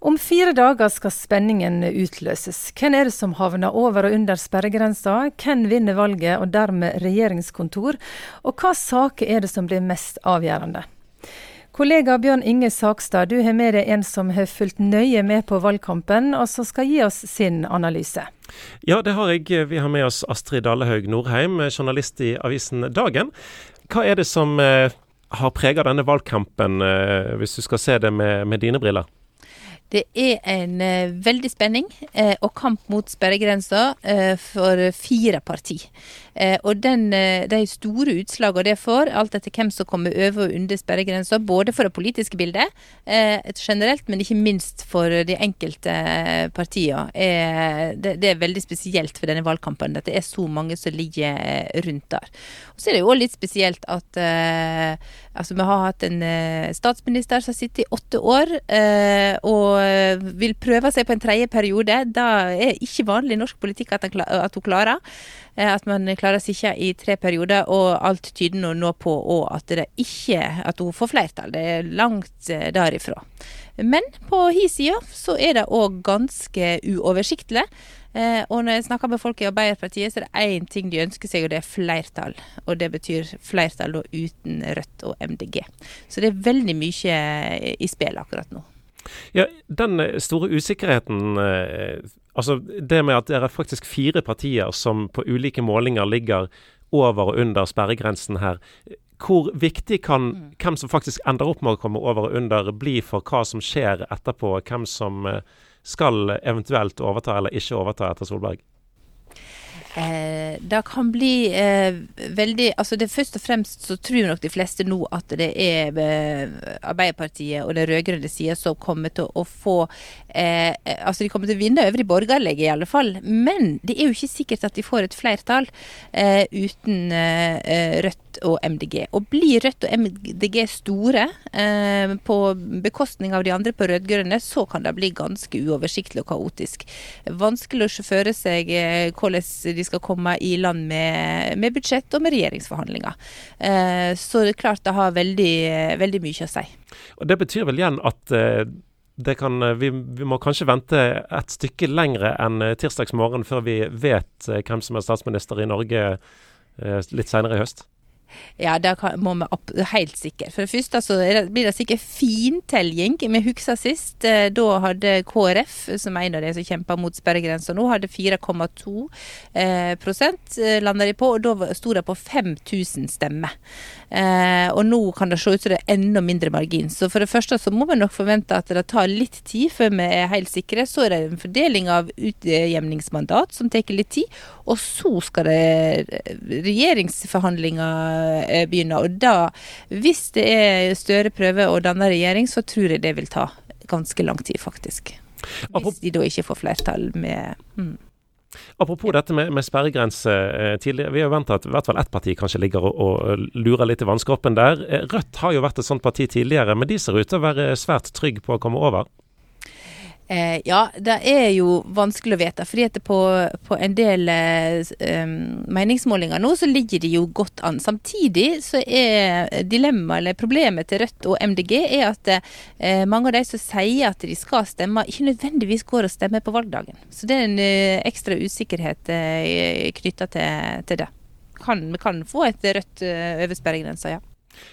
Om fire dager skal spenningen utløses. Hvem er det som havner over og under sperregrensa? Hvem vinner valget og dermed regjeringskontor? Og hva saker er det som blir mest avgjørende? Kollega Bjørn Inge Sakstad, du har med deg en som har fulgt nøye med på valgkampen, og som skal gi oss sin analyse. Ja, det har jeg. Vi har med oss Astrid Dalehaug Norheim, journalist i avisen Dagen. Hva er det som eh, har prega denne valgkampen, eh, hvis du skal se det med, med dine briller? Det er en uh, veldig spenning uh, og kamp mot sperregrensa uh, for fire parti. Og den, de store utslagene det får, alt etter hvem som kommer over og under sperregrensa, både for det politiske bildet generelt, men ikke minst for de enkelte partiene, det, det, er veldig spesielt for denne valgkampen. At det er så mange som ligger rundt der. Og Så er det jo òg litt spesielt at altså, vi har hatt en statsminister som har sittet i åtte år. og Eh, vil prøve seg på en tredje periode. Da er ikke vanlig i norsk politikk at, hun klarer. Eh, at man klarer seg ikke i tre perioder, og alt tyder nå, nå på at, det ikke, at hun får flertall. Det er langt eh, derifra. Men på hi side så er det òg ganske uoversiktlig. Eh, og når jeg snakker med folk i Arbeiderpartiet, så er det én ting de ønsker seg, og det er flertall. Og det betyr flertall uten Rødt og MDG. Så det er veldig mye i spill akkurat nå. Ja, Den eh, store usikkerheten eh, Altså det med at det er faktisk fire partier som på ulike målinger ligger over og under sperregrensen her. Hvor viktig kan mm. hvem som faktisk ender opp med å komme over og under, bli for hva som skjer etterpå? Hvem som eh, skal eventuelt overta eller ikke overta etter Solberg? Eh, det kan bli eh, veldig altså det Først og fremst så tror nok de fleste nå at det er eh, Arbeiderpartiet og den rød-grønne sida som kommer til å få eh, Altså de kommer til å vinne over de borgerlige, i alle fall. Men det er jo ikke sikkert at de får et flertall eh, uten eh, Rødt og MDG. Og blir Rødt og MDG store på bekostning av de andre på rød-grønne, så kan det bli ganske uoversiktlig og kaotisk. Vanskelig å sjåføre seg hvordan de skal komme i land med, med budsjett og med regjeringsforhandlinger. Eh, så det er klart det har veldig, veldig mye å si. Og Det betyr vel igjen at eh, kan, eh, vi, vi, må kanskje vente et stykke lengre enn tirsdagsmorgen før vi vet hvem som er statsminister i Norge litt senere i høst? Ja, det må vi opp, helt sikkert. For det første så blir det sikkert fintelling. Vi husker sist. Eh, da hadde KrF, som er en av de som kjemper mot sperregrensa nå, hadde 4,2 eh, eh, landa de på. Og da sto det på 5000 stemmer. Eh, og nå kan det se ut som det er enda mindre margin. Så for det første så må vi nok forvente at det tar litt tid før vi er helt sikre. Så er det en fordeling av utjevningsmandat som tar litt tid. Og så skal det regjeringsforhandlinger eh, begynne. Og da, hvis det er Støre prøver å danne regjering, så tror jeg det vil ta ganske lang tid, faktisk. Hvis de da ikke får flertall med mm. Apropos dette med, med sperregrense. Eh, tidligere, Vi har venta at i hvert fall ett parti kanskje ligger og, og lurer litt i vannskorpen der. Eh, Rødt har jo vært et sånt parti tidligere, men de ser ut til å være svært trygge på å komme over? Eh, ja, det er jo vanskelig å vite. fordi at på, på en del eh, meningsmålinger nå, så ligger de jo godt an. Samtidig så er dilemmaet, eller problemet til Rødt og MDG, er at eh, mange av de som sier at de skal stemme, ikke nødvendigvis går og stemmer på valgdagen. Så det er en eh, ekstra usikkerhet eh, knytta til, til, det. Kan, vi kan få et Rødt eh, over sperregrensa, ja.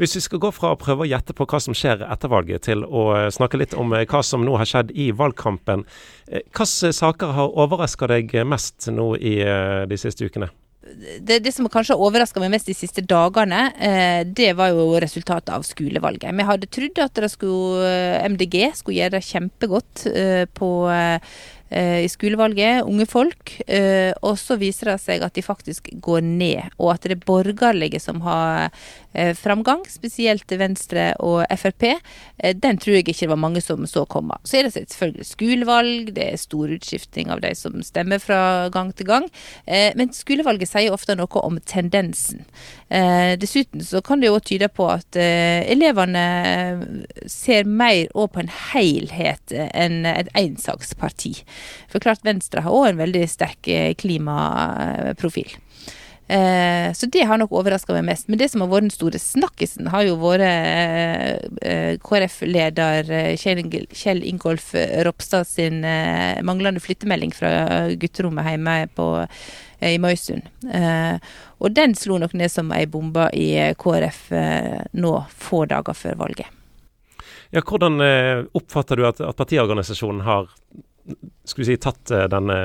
Hvis vi skal gå fra å prøve å gjette på hva som skjer etter valget, til å eh, snakke litt om eh, hva som nå har skjedd i valgkampen. Eh, hvilke saker har overraska deg mest nå i de siste ukene? Det, det, som kanskje har overraska meg mest de siste dagene, det var jo resultatet av skolevalget. Vi hadde trodd at skulle, MDG skulle gjøre det kjempegodt på i skolevalget, unge folk. og så viser det seg at de faktisk går ned, og at det er borgerlige som har Eh, framgang, spesielt Venstre og Frp. Eh, den tror jeg ikke det var mange som så komme. Så er det selvfølgelig skolevalg, det er stor utskifting av de som stemmer fra gang til gang. Eh, men skolevalget sier ofte noe om tendensen. Dessuten så kan det jo tyde på at elevene ser mer òg på en helhet enn et ensaksparti. For klart Venstre har òg en veldig sterk klimaprofil. Eh, så det har nok overraska meg mest. Men det som har vært den store snakkisen, har jo vært eh, eh KrF-leder eh, Kjell Ingolf Ropstad sin eh, manglende flyttemelding fra gutterommet hjemme på, eh, i Møysund. og den slo nok ned som ei bombe i KrF nå få dager før valget. Ja, hvordan oppfatter du at, at partiorganisasjonen har skulle si, tatt denne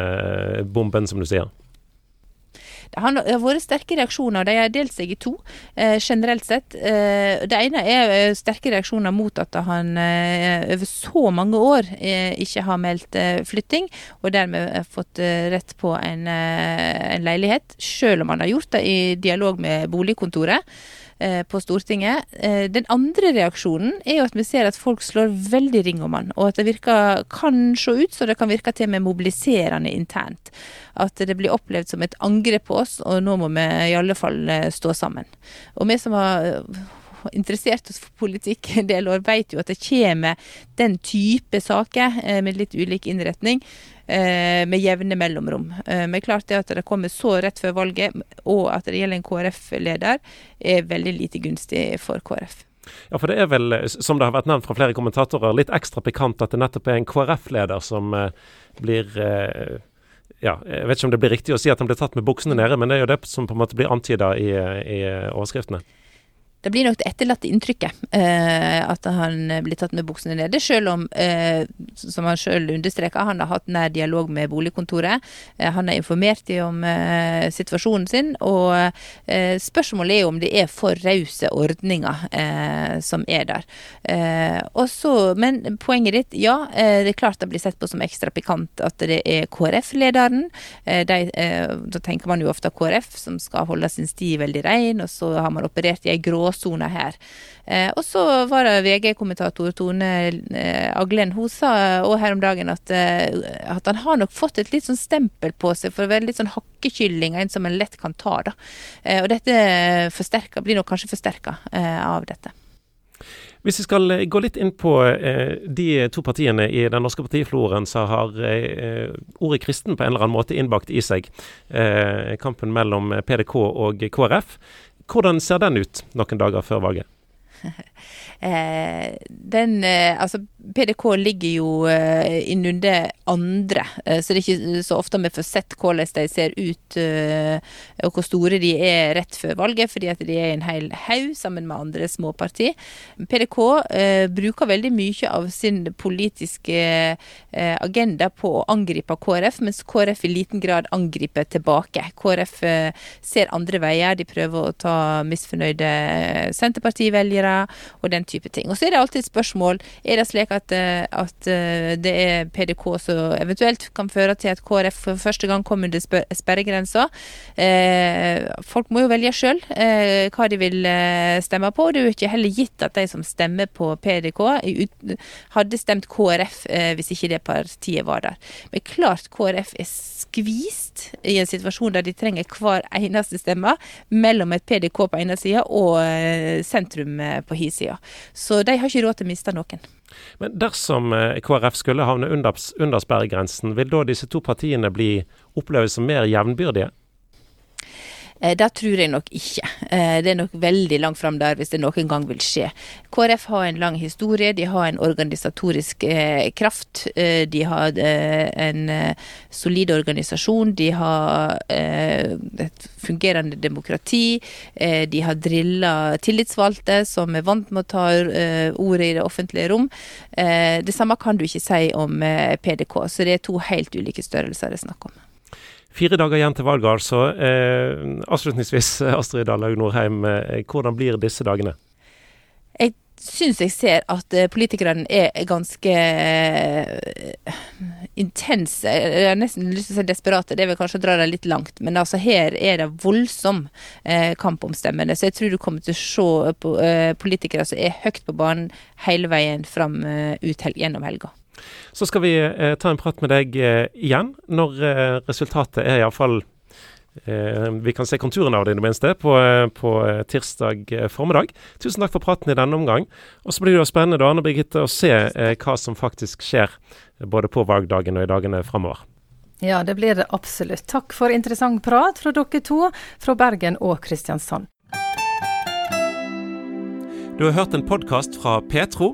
bomben, som du sier? Det har, vært sterke reaksjoner. De har delt seg i to, eh, generelt sett. Eh, det ene er eh, sterke reaksjoner mot at han eh, over så mange år eh, ikke har meldt eh, flytting, og dermed fått rett på en, en leilighet, selv om han har gjort det i dialog med boligkontoret. Eh, på Stortinget. Eh, den andre reaksjonen er jo at vi ser at folk slår veldig ring om han, og at det virker, kan se ut så det kan virke til med mobiliserende internt. At det blir opplevd som et angrep på oss, og nå må vi i alle fall eh, stå sammen. Og vi som har interessert oss for politikk en del år, vet jo at det kommer den type saker med litt ulik innretning Eh, med jevne mellomrom. Eh, men klart det at det kommer så rett før valget, og at det gjelder en KrF-leder, er veldig lite gunstig for KrF. Ja, for det er vel, som det har vært nevnt fra flere kommentatorer, litt ekstra pikant at det nettopp er en KrF-leder som eh, blir eh, ja, Jeg vet ikke om det blir riktig å si at han blir tatt med buksene nede, men det er jo det som på en måte blir antyda i, i overskriftene det blir nok det etterlatte inntrykket eh, at han blir tatt med buksene nede. Selv om, eh, som han selv understreker, han har hatt nær dialog med boligkontoret. Eh, han har informert dem om eh, situasjonen sin. Og eh, spørsmålet er jo om det er for rause ordninger eh, som er der. Også, men poenget ditt, ja. det er klart det blir sett på som ekstra pikant at det er KrF-lederen. da tenker man jo ofte KrF, som skal holde sin sti veldig rein, og så har man operert i ei grå gråsone her. Eh, og så var det VG-kommentator Tone eh, Aglen. Hun sa òg her om dagen at, eh, at, han har nok fått et litt sånn stempel på seg for å være litt sånn hakkekylling, en som en lett kan ta. da. Eh, og dette blir nok kanskje forsterka eh, av dette. Hvis vi skal eh, gå litt inn på eh, de to partiene i den norske partifloren som har eh, ordet kristen på en eller annen måte innbakt i seg, eh, kampen mellom PDK og KrF. Hvordan ser den ut noen dager før valget? Eh, den, eh, altså PDK ligger jo eh, innunder andre, eh, så det er ikke så ofte vi får sett hvordan de ser ut eh, og hvor store de er rett før valget, fordi at de er en hel haug sammen med andre småparti. PDK bruker veldig mye av sin politiske agenda på å angripe KrF, mens KrF i liten grad angriper tilbake. KrF ser andre veier, de prøver å ta misfornøyde Senterparti-velgere og den type ting. Og så er det alltid et spørsmål er det slik at, eh, at eh, det er PDK som eventuelt kan føre til at KrF for første gang kommer under sperregrensa. Eh, folk må jo velge sjøl hva de vil stemme på. Det er jo ikke heller gitt at de som stemmer på PDK, hadde stemt KrF hvis ikke det partiet var der. Men klart KrF er skvist i en situasjon der de trenger hver eneste stemme mellom et PDK på ene sida og sentrum på hi sida. Så de har ikke råd til å miste noen. Men dersom eh, KrF skulle havne under, under sperregrensen, vil da disse to partiene bli oppleves som mer jevnbyrdige? Eh, det tror jeg nok ikke. Eh, det er nok veldig langt fram der hvis det noen gang vil skje. KrF har en lang historie, de har en organisatorisk eh, kraft. De har en solid organisasjon, de har et fungerende demokrati. De har drilla tillitsvalgte som er vant med å ta ordet i det offentlige rom. Det samme kan du ikke si om PDK, så det er to helt ulike størrelser det er snakk om. Fire dager igjen til valget, altså. Eh, avslutningsvis, Astrid Dahlaug Norheim. Eh, hvordan blir disse dagene? Jeg syns jeg ser at eh, politikerne er ganske intense. Jeg har nesten lyst til å si desperate, det vil kanskje dra det litt langt. Men altså her er det voldsom kamp om stemmene. Så jeg tror du kommer til å se politikere som er høyt på banen hele veien fram ut gjennom helga. Så skal vi eh, ta en prat med deg eh, igjen når eh, resultatet er iallfall eh, Vi kan se konturene av det i det minste på, eh, på eh, tirsdag formiddag. Tusen takk for praten i denne omgang. Og så blir det jo spennende da, Anne Birgitte, å se hva som faktisk skjer både på valgdagen og i dagene framover. Ja, det blir det absolutt. Takk for interessant prat fra dere to, fra Bergen og Kristiansand. Du har hørt en podkast fra Petro.